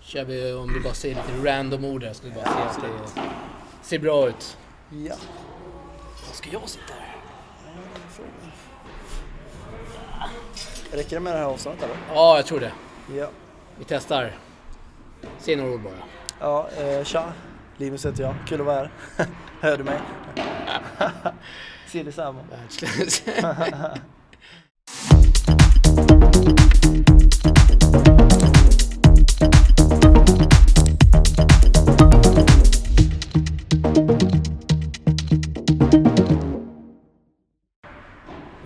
Kör vi om du bara säger lite random ord här så vi bara ser att det ser bra ut. Ja. Ska jag sitta här? Räcker det med det här avståndet eller? Ja, jag tror det. Ja. Vi testar. Säg några ord bara. Ja, eh, tja. Linus heter jag. Kul att vara här. Hör du mig? Ser detsamma. Världsklass.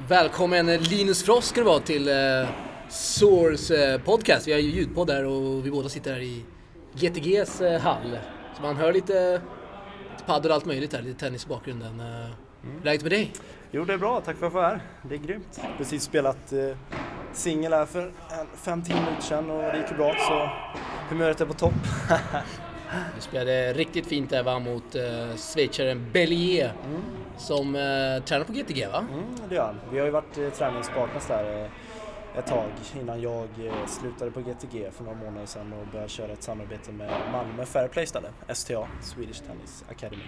Välkommen eh, Linus Frost ska det vara till eh, Source eh, Podcast. Vi har ju ljudpodd här och vi båda sitter här i GTGs eh, hall. Så man hör lite, lite paddel och allt möjligt här, lite tennis i bakgrunden. Eh, Läget med dig? Jo, det är bra. Tack för att jag får vara här. Det är grymt. Precis spelat eh, singel här för en, fem, tio minuter sedan och det gick ju bra så humöret är på topp. Du spelade riktigt fint där va, mot eh, schweizaren Bellier som eh, tränar på GTG va? Mm, det gör han. Vi har ju varit eh, träningspartners där eh, ett tag innan jag eh, slutade på GTG för några månader sedan och började köra ett samarbete med Malmö Fairplay istället, STA, Swedish Tennis Academy.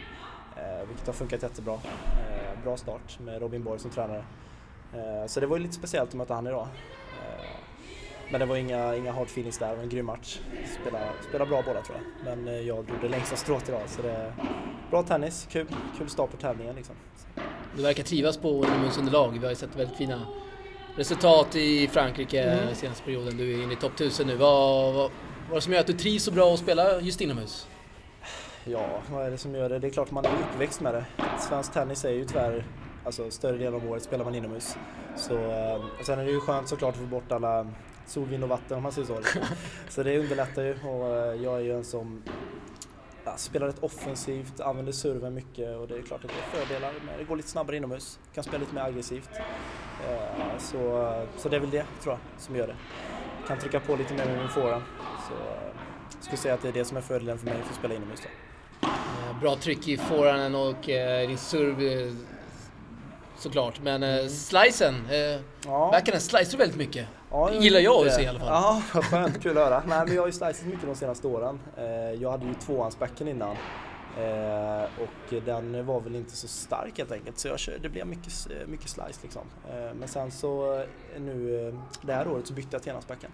Eh, vilket har funkat jättebra. Eh, bra start med Robin Borg som tränare. Eh, så det var ju lite speciellt att möta han idag. Eh, men det var inga, inga hard feelings där, det var en grym match. Spela, spela bra båda tror jag. Men eh, jag drog det längsta strået idag så det är bra tennis, kul, kul start på tävlingen liksom. Du verkar trivas på inomhusunderlag. Vi har ju sett väldigt fina resultat i Frankrike Mm. senaste perioden. Du är inne i topp 1000 nu. Vad, vad, vad är det som gör att du trivs så bra att spela just inomhus? Ja, vad är det som gör det? Det är klart man är uppväxt med det. Svensk tennis är ju tyvärr, alltså större delen av året spelar man inomhus. Så, eh, och sen är det ju skönt såklart att få bort alla sol, vind och vatten om man säger så. liksom. Så det underlättar ju och eh, jag är ju en som ja, spelar rätt offensivt, använder serven mycket och det är klart att det är fördelar med det går lite snabbare inomhus. Kan spela lite mer aggressivt. Eh, Så, så det är väl det tror jag som gör det. Kan trycka på lite mer med min forehand. Så eh, jag skulle säga att det är det som är fördelen för mig för att spela inomhus. Då. Eh, Bra tryck i forehanden och eh, din serve eh, såklart. Men eh, slicen, eh, Mm. Ja. backhanden slicer väldigt mycket. Ja, Det gillar jag att se i alla fall. Ja, vad skönt. Kul att höra. Nej, men jag har ju slicat mycket de senaste åren. Eh, Jag hade ju tvåhandsbacken innan. Eh, Och den var väl inte så stark helt enkelt. Så jag kör, det blev mycket, mycket slice liksom. Eh, Men sen så nu det här året så bytte jag till enhandsbacken.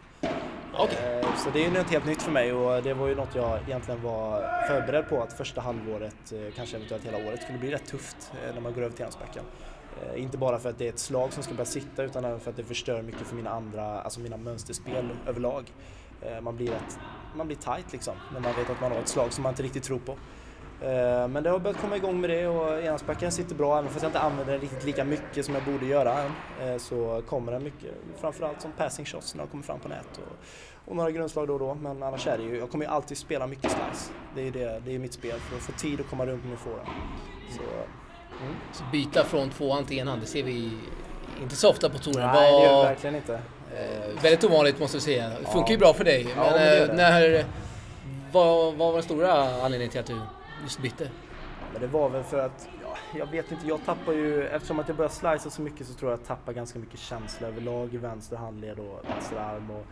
Eh, Så det är ju något helt nytt för mig och det var ju något jag egentligen var förberedd på att första halvåret, kanske eventuellt hela året, skulle bli rätt tufft när man går över till enhandsbacken. Eh, inte bara för att det är ett slag som ska börja sitta utan även för att det förstör mycket för mina andra, alltså mina mönsterspel överlag. Eh, man blir, ett, man blir tight liksom när man vet att man har ett slag som man inte riktigt tror på. Eh, men det har börjat komma igång med det och enhandsbacken sitter bra även fast jag inte använder den riktigt lika mycket som jag borde göra än. Så kommer den mycket, framförallt som passing shots när de kommer fram på nät och, och några grundslag då och då. Men annars är det ju, jag kommer ju alltid spela mycket slice. Det är ju det, det är mitt spel för att få tid att komma runt med min forehand. Så, mm. Så byta från tvåhand till enhand, det ser vi inte så ofta på touren. Nej, det gör Vad- verkligen inte. Eh, väldigt ovanligt måste jag säga. Det funkar ju Ja. bra för dig. Ja, Men, men det eh, det. när, vad, vad var den stora anledningen till att du just bytte? Men det var väl för att, ja, jag vet inte, jag tappar ju, eftersom att jag börjar slicea så mycket så tror jag att jag tappar ganska mycket känsla överlag i vänster handled och vänster arm. Och,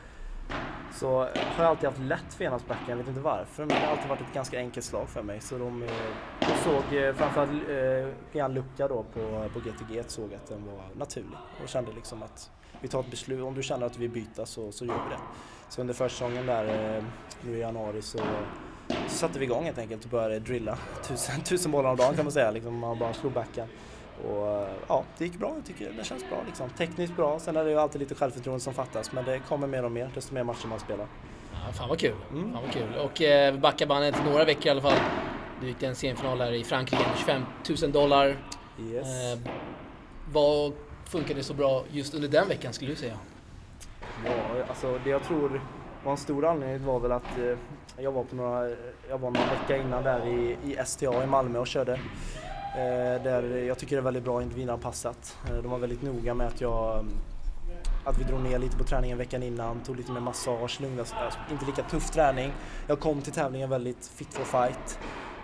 så har jag alltid haft lätt för enhandsbacken, jag vet inte varför, men det har alltid varit ett ganska enkelt slag för mig. Så de, eh, de såg, eh, framförallt eh, en Lucka då på, på GTG såg att den var naturlig och kände liksom att vi tar ett beslut, om du känner att du vill byta så, så gör vi det. Så under försäsongen där eh, nu i januari så så satte vi igång helt enkelt och började drilla tusen, tusen bollar om dagen kan man säga. Liksom, man bara slog backen. Och eh, ja, det gick bra. Jag tycker det känns bra. Liksom. Tekniskt bra. Sen är det ju alltid lite självförtroende som fattas. Men det kommer mer och mer desto mer matcher man spelar. Ja, fan vad kul. Mm. Fan vad kul. Och eh, vi backar bandet några veckor i alla fall. Du gick till en semifinal här i Frankrike, 25 000 dollar. Yes. Eh, vad funkade så bra just under den veckan skulle du säga? Ja, alltså det jag tror var en stor anledning var väl att eh, jag var på några, jag var några vecka innan där i, i STA i Malmö och körde. Eh, där jag tycker det är väldigt bra individanpassat. Eh, de var väldigt noga med att jag att vi drog ner lite på träningen veckan innan, tog lite mer massage, lugna. Alltså, inte lika tuff träning. Jag kom till tävlingen väldigt fit for fight.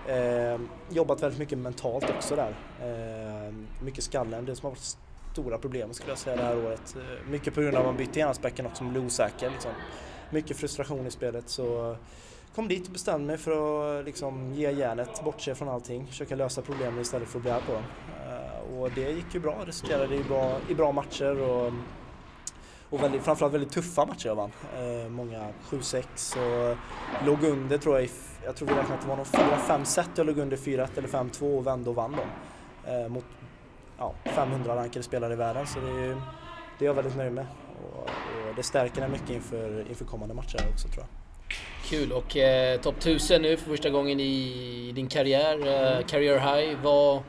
Eh, jobbat väldigt mycket mentalt också där. Eh, mycket skallen, det som har varit stora problem skulle jag säga det här året. Eh, mycket på grund av att man bytte enhandsbäcken också, man blev osäker. Liksom. mycket frustration i spelet så kom dit och bestämde mig för att liksom ge järnet, bortse från allting, försöka lösa problemen istället för att bli arg på dem. Eh, och det gick ju bra, resulterade i bra, i bra matcher och, och väldigt, framförallt väldigt tuffa matcher jag vann. Eh, många 7-6 och låg under tror jag i, jag tror vi räknade att det var någon 4-5 set jag låg under 4-1 eller 5-2 och vände och vann dem. Eh, mot ja, 500 rankade spelare i världen så det är, det är jag väldigt nöjd med. Och, och det stärker mig mycket inför, inför kommande matcher också tror jag. Kul och eh, topp 1000 nu för första gången i din karriär, eh, career high. Vad,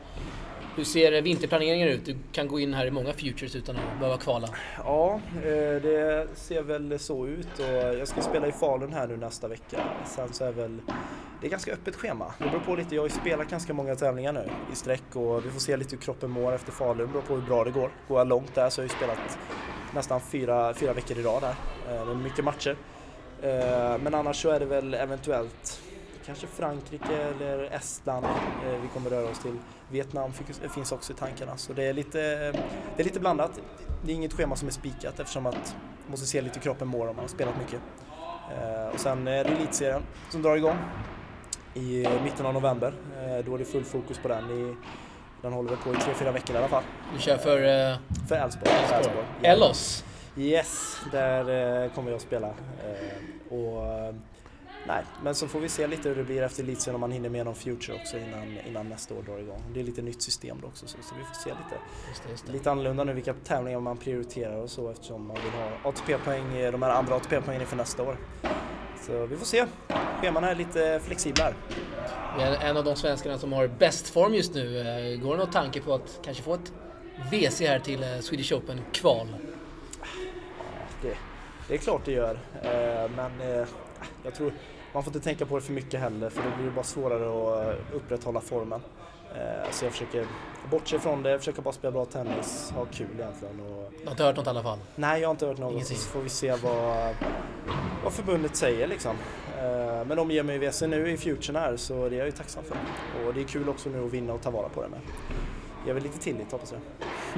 hur ser vinterplaneringen ut? Du kan gå in här i många futures utan att behöva kvala. Ja, eh, det ser väl så ut och jag ska spela i Falun här nu nästa vecka. Sen så är väl det är ganska öppet schema. Det beror på lite, jag har ju spelat ganska många tävlingar nu i sträck och vi får se lite hur kroppen mår efter Falun. Det beror på hur bra det går. Går jag långt där så har jag ju spelat nästan fyra, fyra veckor i rad där. Eh, mycket matcher. Eh, men annars så är det väl eventuellt kanske Frankrike eller Estland vi kommer röra oss till. Vietnam finns också i tankarna så det är lite, det är lite blandat. Det är inget schema som är spikat eftersom att man måste se lite kroppen mår om man har spelat mycket. Och sen är det elitserien som drar igång i mitten av november. Då är det full fokus på den. I, den håller väl på i tre, fyra veckor i alla fall. Du kör för? För Elfsborg. Ellos? Yes, där uh, kommer jag att spela. Uh, och, nej, men så får vi se lite hur det blir efter elitserien om man hinner med någon future också innan, innan nästa år drar igång. Det är lite nytt system då också så, så vi får se lite, just det, just det. lite annorlunda nu vilka tävlingar man prioriterar och så eftersom man vill ha ATP-poäng, de här andra ATP-poängen inför nästa år. Så vi får se. Scheman är lite flexibla här. En av de svenskarna som har bäst form just nu. Går det någon tanke på att kanske få ett WC här till Swedish Open-kval? Det, är klart det gör, men jag tror man får inte tänka på det för mycket heller för då blir det bara svårare att upprätthålla formen. Så jag försöker bortse från det, försöka bara spela bra tennis, ha kul egentligen. Och... Du har inte hört något i alla fall? Nej, jag har inte hört något. Ingenting. Så får vi se vad, vad förbundet säger liksom. Men de ger mig WC nu i Futuren här så det är jag ju tacksam för. Och det är kul också nu att vinna och ta vara på det med. Ger väl lite tillit hoppas jag.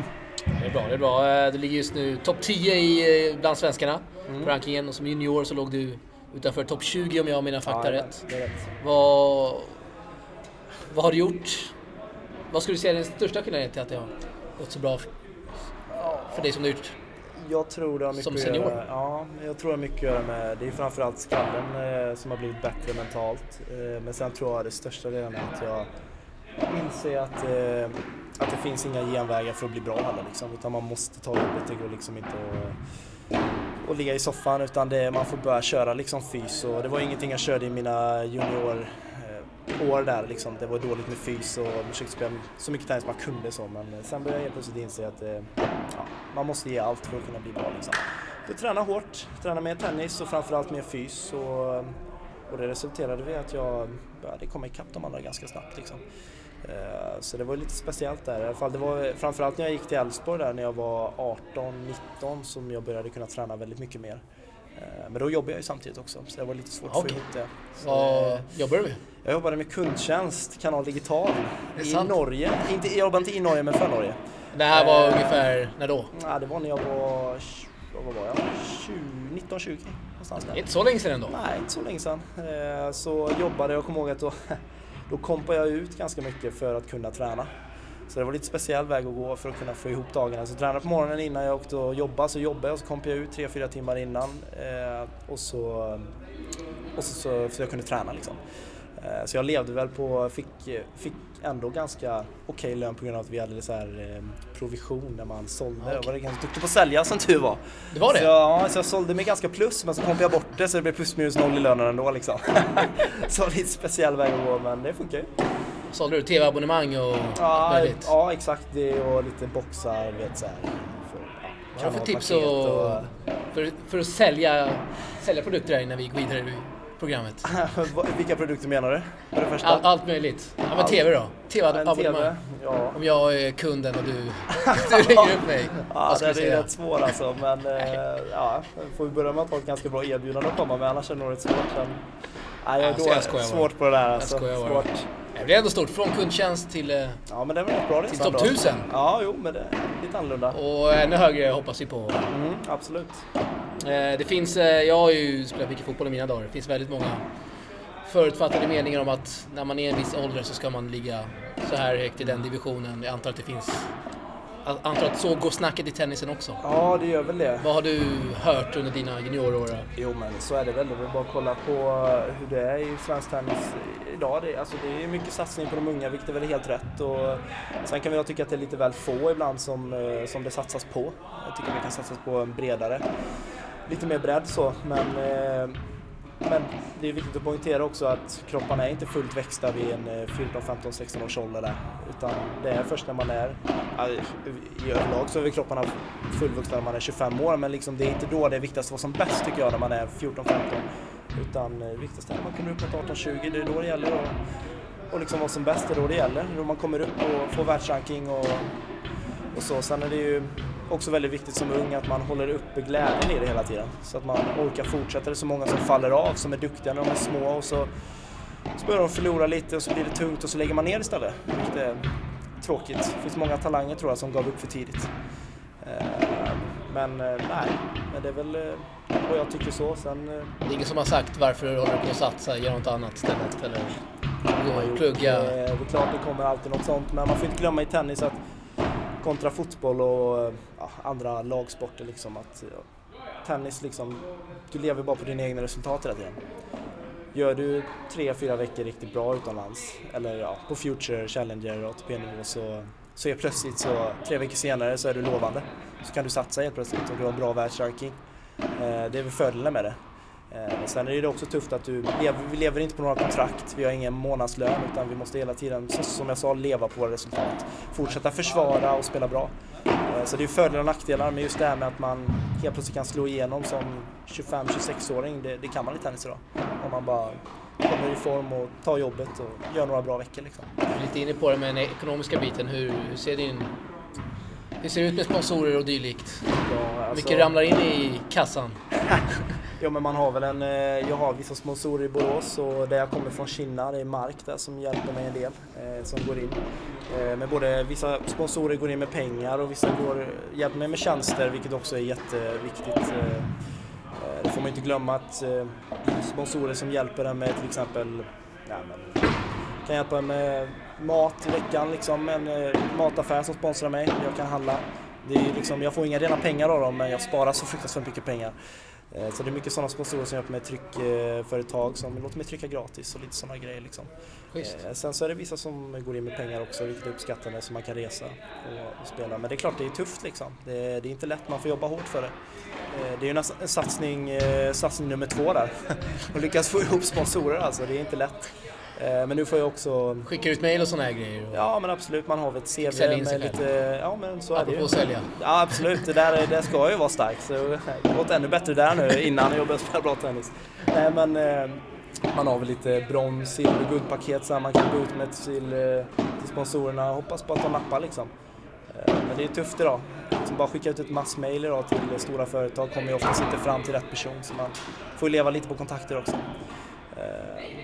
Det är bra, det är bra. Du ligger just nu topp 10 i, bland svenskarna mm. på rankingen och som junior så låg du utanför topp 20 om jag har mina fakta ja, rätt. Det är rätt. Vad, vad har du gjort? Vad skulle du säga är den största skillnaden till att det har gått så bra för, för dig som du har gjort? Jag tror det har mycket som att senior? göra, ja, jag tror det har mycket att göra med, det är framförallt skallen eh, som har blivit bättre mentalt. Eh, men sen tror jag det största delen är att jag inser att, eh, att det finns inga genvägar för att bli bra heller liksom, utan man måste ta jobbet. Det går liksom inte att, att ligga i soffan utan det, man får börja köra liksom fys och det var ingenting jag körde i mina junior eh, år där liksom. Det var dåligt med fys och jag försökte spela så mycket tennis man kunde så men eh, sen började jag helt plötsligt inse att eh, ja, man måste ge allt för att kunna bli bra liksom. Så träna hårt, träna mer tennis och framförallt mer fys och, och det resulterade i att jag började komma ikapp de andra ganska snabbt liksom. Så det var lite speciellt där. I alla fall det var framförallt när jag gick till Elfsborg där när jag var 18-19 som jag började kunna träna väldigt mycket mer. Men då jobbade jag ju samtidigt också så det var lite svårt okay. att få ihop det. Så, Vad jobbar du med? Jag jobbade med kundtjänst, Kanal Digital, i sant. Norge. Inte, jag jobbade inte i Norge men för Norge. Det här var Eh, ungefär, när då? Ja, det var när jag var, vad var jag, 19-20 någonstans där. är inte så länge sedan ändå. Nej, inte så länge sedan. Eh, Så jobbade jag och kommer ihåg att då, då kompade jag ut ganska mycket för att kunna träna. Så det var lite speciell väg att gå för att kunna få ihop dagarna. Så jag tränade på morgonen innan jag åkte och jobbade, så jobbade jag och så kompade jag ut 3-4 timmar innan. eh, Och så, och så, så, så jag kunde träna liksom. Eh, Så jag levde väl på, fick, fick ändå ganska okej lön på grund av att vi hade så här eh, provision när man sålde. Ja, Jag var ganska duktig på att sälja som tur var. Det var det? Så ja, så jag sålde med ganska plus men så kompade jag bort det så det blev plus minus noll i lönen ändå liksom. så lite speciell väg att gå men det funkar ju. Sålde du tv-abonnemang och Ja, möjligt? ja exakt det och lite boxar vet så här. För, Vad har du för tips kanalpaket och, för, för att sälja, sälja produkter här innan vi går vidare programmet? Vilka produkter menar du? För det första? All, allt möjligt. Ja men Allt. TV då? Ja, TV-abonnemang. TV? Ja. Om jag är kunden och du, du ringer upp mig. Ja, den är säga? rätt svår alltså, men eh, ja, får vi börja med att ha ett ganska bra erbjudande att komma med, annars är det nog rätt svårt sen. Nej, jag är jag skojar svårt på det där alltså. skojar bara. Svårt. Det blir ändå stort. Från kundtjänst till, eh, Ja, men det var bra till topp ändå. 1000. Ja, jo, men det är lite annorlunda. Och ännu högre hoppas vi på. Mm, absolut. Eh, det finns, eh, jag har ju spelat mycket fotboll i mina dagar. Det finns väldigt många förutfattade meningar om att när man är en viss ålder så ska man ligga så här högt i den divisionen. Jag antar att det finns antar att så går snacket i tennisen också. Ja, det gör väl det. Vad har du hört under dina juniorår? Jo, men så är det väl. Det är bara att kolla på hur det är i svensk tennis idag. Det, alltså, det är mycket satsning på de unga, vilket är väl helt rätt. Och sen kan jag tycka att det är lite väl få ibland som, eh, som det satsas på. Jag tycker det kan satsas på en bredare, lite mer bredd så. Men eh, men det är viktigt att poängtera också att kropparna är inte fullt växta vid en 14, 15, 16 års ålder Utan det är först när man är, i överlag så är kropparna fullvuxna när man är 25 år men liksom det är inte då det är viktigast att vara som bäst tycker jag när man är 14, 15. Utan eh, det viktigaste är när man kommer upp mot 18, 20, det är då det gäller att och liksom vara som bäst, det är då det gäller. Då man kommer upp och får världsranking och, och så. Sen är det ju också väldigt viktigt som ung att man håller uppe glädjen i det hela tiden. Så att man orkar fortsätta. Det är så många som faller av, som är duktiga när de är små och så, så börjar de förlora lite och så blir det tungt och så lägger man ner istället. Vilket är tråkigt. Det finns många talanger tror jag som gav upp för tidigt. Eh, men eh, nej, men det är väl vad jag tycker så. Sen, eh, det är ingen som har sagt varför du håller på att satsa, göra något annat istället eller gå och plugga? Det är klart det kommer alltid något sånt men man får inte glömma i tennis att kontra fotboll och ja, andra lagsporter liksom att ja, tennis liksom, du lever bara på dina egna resultat hela tiden. Gör du tre, fyra veckor riktigt bra utomlands eller ja, på Future, Challenger och ATP-nivå så, så är plötsligt så tre veckor senare så är du lovande. Så kan du satsa helt plötsligt och du har bra världsranking. Eh, det är väl fördelen med det. Eh, sen är det också tufft att du vi lever inte på några kontrakt, vi har ingen månadslön utan vi måste hela tiden, som jag sa, leva på våra resultat. Fortsätta försvara och spela bra. Eh, så det är fördelar och nackdelar, men just det här med att man helt plötsligt kan slå igenom som 25-26-åring, det, det, kan man i tennis idag. Om man bara kommer i form och tar jobbet och gör några bra veckor. Liksom. Lite inne på det med den ekonomiska biten, hur, hur ser din hur ser det ut med sponsorer och dylikt? Ja, alltså... Mycket ramlar in i kassan? Ja men man har väl en, eh, jag har vissa sponsorer i Borås och där jag kommer från Kinna, det är Mark där som hjälper mig en del, eh, som går in. Eh, men både vissa sponsorer går in med pengar och vissa går, hjälper mig med tjänster vilket också är jätteviktigt. Det får man inte glömma att sponsorer som hjälper en med till exempel, nej men, kan hjälpa en med mat i veckan, liksom, en mataffär som sponsrar mig, jag kan handla. Det är liksom, jag får inga rena pengar av dem men jag sparar så fruktansvärt mycket pengar. Eh, så det är mycket sådana sponsorer som hjälper mig tryckföretag som låter mig trycka gratis och lite sådana grejer. Liksom. Just. Eh, sen så är det vissa som går in med pengar också, vilket är uppskattande, så man kan resa och, spela. Men det är klart, det är tufft liksom. Det är, det är inte lätt, man får jobba hårt för det. Eh, det är ju en satsning, satsning nummer två där. Att lyckas få ihop sponsorer alltså, det är inte lätt. Eh, men nu får jag också... Skicka ut mail och sådana här grejer? Och... Ja men absolut, man har väl ett CV Sälja in med lite... Ja men så är det ju. sälja? Ja absolut, det där det ska ju vara starkt. Så det har gått ännu bättre där nu innan jag började spela bra tennis. Nej men eh, man har väl lite brons, silver, guldpaket så man kan gå ut med till, eh, till sponsorerna och hoppas på att de nappar liksom. Men det är tufft idag. Liksom bara skicka ut ett massmail idag till stora företag kommer ju oftast inte fram till rätt person så man får leva lite på kontakter också.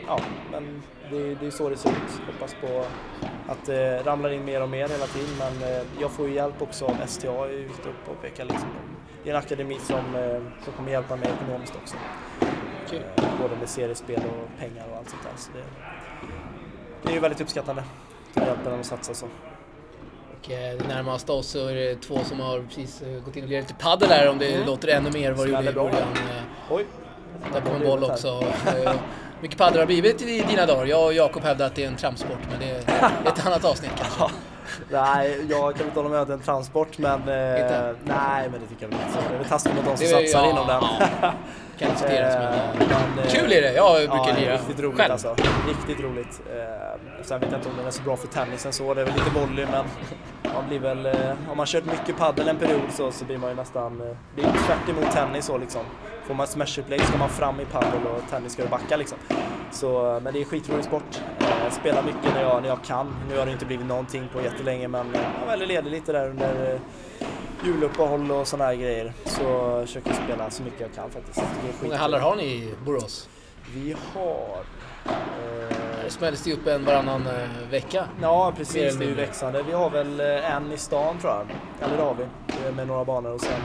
Ja, men det, det är så det ser ut. Hoppas på att det ramlar in mer och mer hela tiden men eh, jag får ju hjälp också av STA, det är viktigt att påpeka. Liksom. Det är en akademi som, eh, som kommer hjälpa mig ekonomiskt också. Eh, både med seriespel och pengar och allt sånt där. Så det, det är ju väldigt uppskattande att hjälpa dem att satsa så. Och närmast oss så är det två som har precis gått in och lirat lite padel där om det mm. låter ännu mer vad du gjorde i början. Oj! Där på en boll också. mycket padel har blivit i dina dagar. Jag och Jakob hävdar att det är en trampsport, men det är ett annat avsnitt kanske. nej, jag kan inte hålla med om att det är en transport, men... Eh, nej, men det tycker jag väl inte. Det är väl taskigt mot de som satsar ja, inom den. kan diskuteras, men... Eh, men eh, kul är det! Jag brukar ja, lira riktigt roligt själv. Alltså. Riktigt roligt. Eh, sen vet jag inte om den är så bra för tennisen så, det är väl lite volley, men man blir väl... Eh, om man kört mycket padel en period så, så blir man ju nästan... Eh, det är tvärt emot tennis så liksom. Får man smash-upplägg ska man fram i padel och tennis ska du backa liksom. Så, men det är skitrolig sport. Jag spelar mycket när jag, när jag kan. Nu har det inte blivit någonting på jättelänge men jag väljer ledig lite där under eh, juluppehåll och sådana här grejer. Så jag försöker spela så mycket jag kan faktiskt. Hur många hallar har ni i Borås? Vi har... Eh, det smälls det upp en varannan eh, vecka? Ja precis, det är ju växande. Vi har väl eh, en i stan tror jag. Eller det har vi, med några banor. Och sen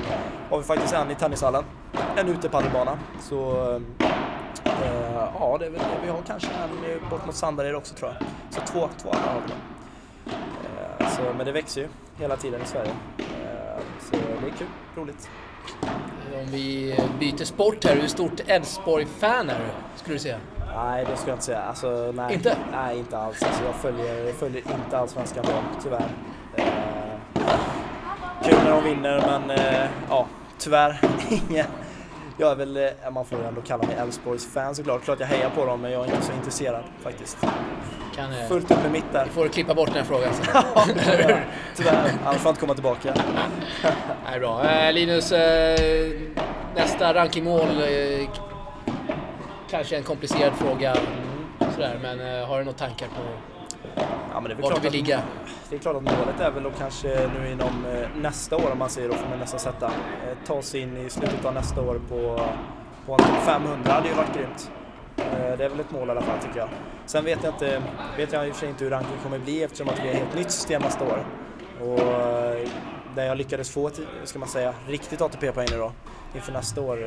har vi faktiskt en i tennishallen en utepadelbana. Så eh, ja, det är väl det. Vi har kanske en bort mot Sandared också tror jag. Så två, två andra har vi. Eh, så, men det växer ju hela tiden i Sverige. Eh, så det är kul, roligt. Om vi byter sport här, hur stort Elfsborg-fan är du, skulle du säga? Nej, det skulle jag inte säga. Alltså, nej, Inte? Nej, inte alls. Alltså, jag, följer, jag följer inte allsvenskan bra, tyvärr. Eh, kul när de vinner, men eh, ja, tyvärr ingen. Jag är väl, eh, man får ändå kalla mig Elfsborgs fan såklart. Klart jag hejar på dem, men jag är inte så intresserad faktiskt. Kan, eh, Fullt upp med mitt där. Du får klippa bort den här frågan sen. tyvärr, tyvärr. Annars får jag inte komma tillbaka. Nej, bra. Eh, Linus, eh, nästa rankingmål. Eh, kanske en komplicerad fråga. Sådär, men har du några tankar på Ja, men det är väl vart du klart vill att- ligga? Det är klart att målet är väl att kanske nu inom eh, nästa år, om man säger då, får man nästan sätta, eh, ta sig in i slutet av nästa år på, på en topp 500. Det hade ju varit grymt. Eh, det är väl ett mål i alla fall tycker jag. Sen vet jag inte, vet jag i och för sig inte hur rankingen kommer bli eftersom att vi har ett helt nytt system nästa år. Och där jag lyckades få ska man säga, riktigt ATP-poäng nu då inför nästa år.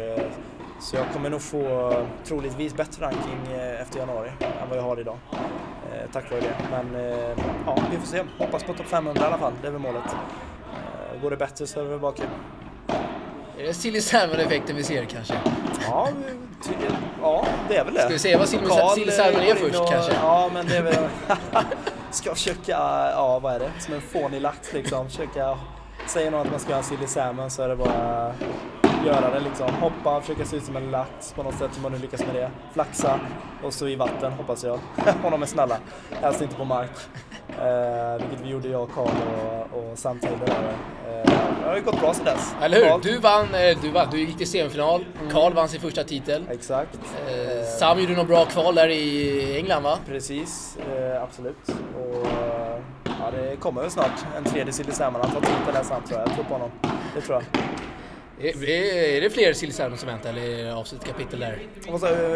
Så jag kommer nog få troligtvis bättre ranking efter januari än vad jag har idag. Eh, tack vare det. Men eh, ja, vi får se. Hoppas på topp 500 i alla fall. Det är väl målet. Eh, går det bättre så är det väl bara kul. Är det silly salmon-effekten vi ser kanske? Ja, ty, ja, det är väl det. Ska vi se vad silly salmon är först och, kanske? Ja, men det är väl... ska försöka, ja vad är det? Som en fånig lax liksom. Försöka, säger någon att man ska ha en silly salmon så är det bara göra det liksom. Hoppa, försöka se ut som en lax på något sätt, hur man nu lyckas med det. Flaxa och så i vatten hoppas jag. Om de är snälla. Helst inte på mark. Eh, vilket vi gjorde jag, Karl och, och samtidigt. Eh, det har ju gått bra sedan dess. Eller hur? Du vann, eh, du vann, du gick till semifinal. Karl vann sin första titel. Exakt. Eh, Eh, Sam gjorde något bra kval där i England va? Precis, eh, absolut. Och, ja, det kommer väl snart en tredje silly salmon. Han tar titel där sen tror jag. Jag tror på honom. Det tror jag. Är, är, är det fler silly som väntar eller är det avslutat kapitel där?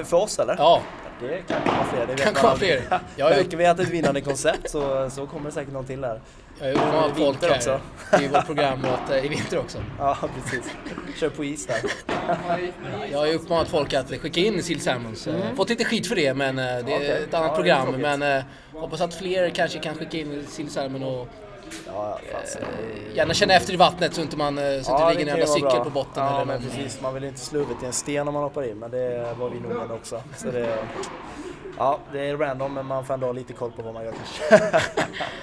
För oss eller? Ja, Det kan komma fler. Det Kan komma fler. Jag är- Märker vi att det är ett vinnande koncept så, så kommer det säkert någon till där. jag har uppmanat folk här också. i vårt program att, eh, i vinter också. Ja, precis. Kör på is där. Jag har ju uppmanat folk att skicka in sill salmons. Eh, Fått lite skit för det men eh, det är Mm. Okej. ett annat Ja, det är program. Men hoppas att fler kanske kan skicka in sill salmon och Ja, ja, fasen. eh, gärna känna efter i vattnet så inte man eh, så inte Ja, ligger en jävla cykel bra. på botten Ja, eller men någon. precis. Man vill ju inte slå huvudet i en sten om man hoppar in, men det var vi nog med också. Så det, ja, det är random, men man får ändå ha lite koll på vad man gör kanske.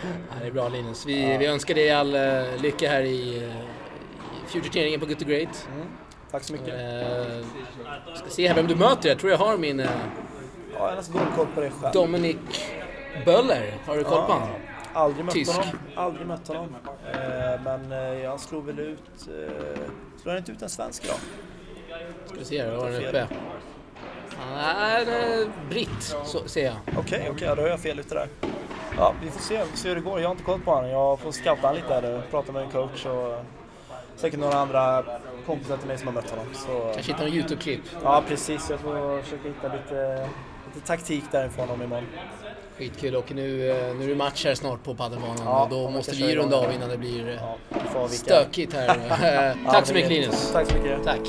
Ja, det är bra Linus. Vi, vi önskar dig all eh, lycka här i, uh, i Future-turneringen på Good to Great. Mm. Tack så mycket. Uh, ska se här vem du möter. Jag tror jag har min eh, Ja, jag har nästan dålig koll på det själv. Dominic Böller. Har du koll på honom? Aldrig mött Tysk. honom. Aldrig mött honom. Eh, men eh, jag slog väl ut... Eh, slog han inte ut en svensk idag? Ska vi se här, vad har den uppe? Han är eh, britt, så ser jag. Okej, okej, ja, då har jag fel ute där. Ja, vi får se, vi får se hur det går. Jag har inte koll på honom. Jag får scouta honom lite där och prata med en coach och säkert några andra kompisar till mig som har mött honom. Så, Kanske hitta någon YouTube-klipp. ja, precis. Jag får försöka hitta lite, lite taktik därifrån om imorgon. Skitkul och nu, eh, nu är det match här snart på padelbanan Ja, och då måste vi runda av innan det blir eh, Ja, stökigt här. Tack så mycket. Linus. Tack så mycket. Tack.